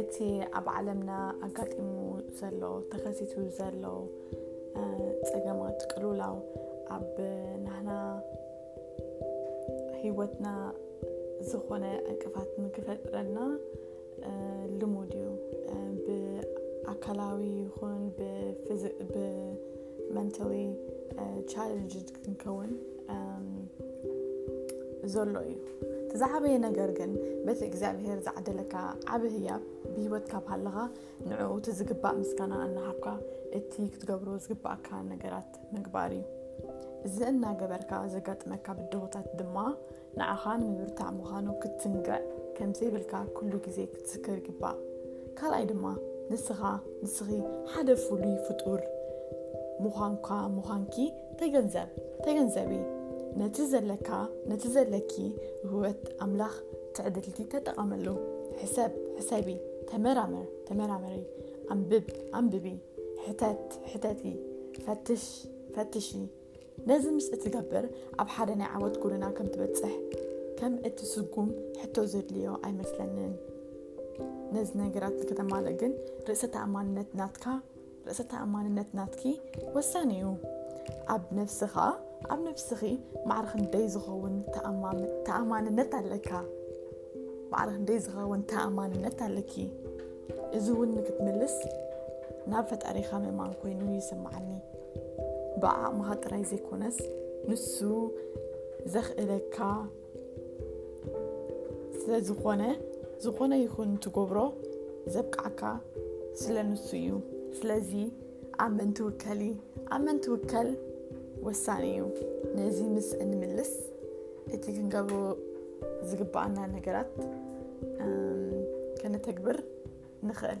እቲ ኣብ ዓለምና ኣጋጢሙ ዘሎ ተኸሲቱ ዘሎ ፀገማት ቅሉላው ኣብ ናህና ህይወትና ዝኾነ ዕንቅፋት ንክፈጥረና ልሙድ እዩ ብኣካላዊ ይኹን ብመንተዊ ቻለንጅ ክንከውን ዘሎ እዩ ዝዓበየ ነገር ግን በቲ እግዚኣብሄር ዝዓደለካ ዓብ ህያብ ብሂወትካ ብሃለኻ ንዕኡ እቲ ዝግባእ ምስጋና ኣናሃብካ እቲ ክትገብሮ ዝግባእካ ነገራት ምግባር እዩ እዚ እናገበርካ ዘጋጥመካ ብድሆታት ድማ ንዓኻ ንምብርታዕ ምዃኑ ክትንገዕ ከምዘይብልካ ኩሉ ግዜ ክትዝክር ይግባእ ካልኣይ ድማ ንስኻ ንስኺ ሓደ ፍሉይ ፍጡር ምዃንኳ ምዃንኪ ተገንዘብ ተገንዘቢ ነቲ ዘለካ ነቲ ዘለኪ ህወት ኣምላኽ ትዕድልቲ ተጠቐመሉ ሕሰብ ሕሰቢ ተመራመር ተመራመሪ ኣንብብ ኣንብቢ ሕተት ሕተቲ ፈትሽ ፈትሺ ነዚ ምስ እትገብር ኣብ ሓደ ናይ ዓወት ጎደና ከም ትበጽሕ ከም እትስጉም ሕቶ ዘድልዮ ኣይመስለንን። ነዚ ነገራት ከተማልእ ግን ርእሰ ተኣማንነት ናትካ ርእሰ ተኣማንነት ናትኪ ወሳኒ እዩ ኣብ ነፍስኻ ኣብ ነፍስኺ ማዕርክ ንደይ ዝኸውን ተኣማንነት ኣለካ ማዕርክ ንደይ ዝኸውን ተኣማንነት ኣለኪ እዚ እውን ንክትምልስ ናብ ፈጣሪኻ ምእማን ኮይኑ ይስምዓኒ ብዓቕምኻ ጥራይ ዘይኮነስ ንሱ ዘኽእለካ ስለ ዝኾነ ዝኾነ ይኹን ትገብሮ ዘብቃዕካ ስለ ንሱ እዩ ስለዚ ኣብ መን ትውከሊ ኣብ መን ትውከል ወሳኒ እዩ ነዚ ምስ እንምልስ እቲ ክንገብሮ ዝግባኣና ነገራት ከነተግብር ንኽእል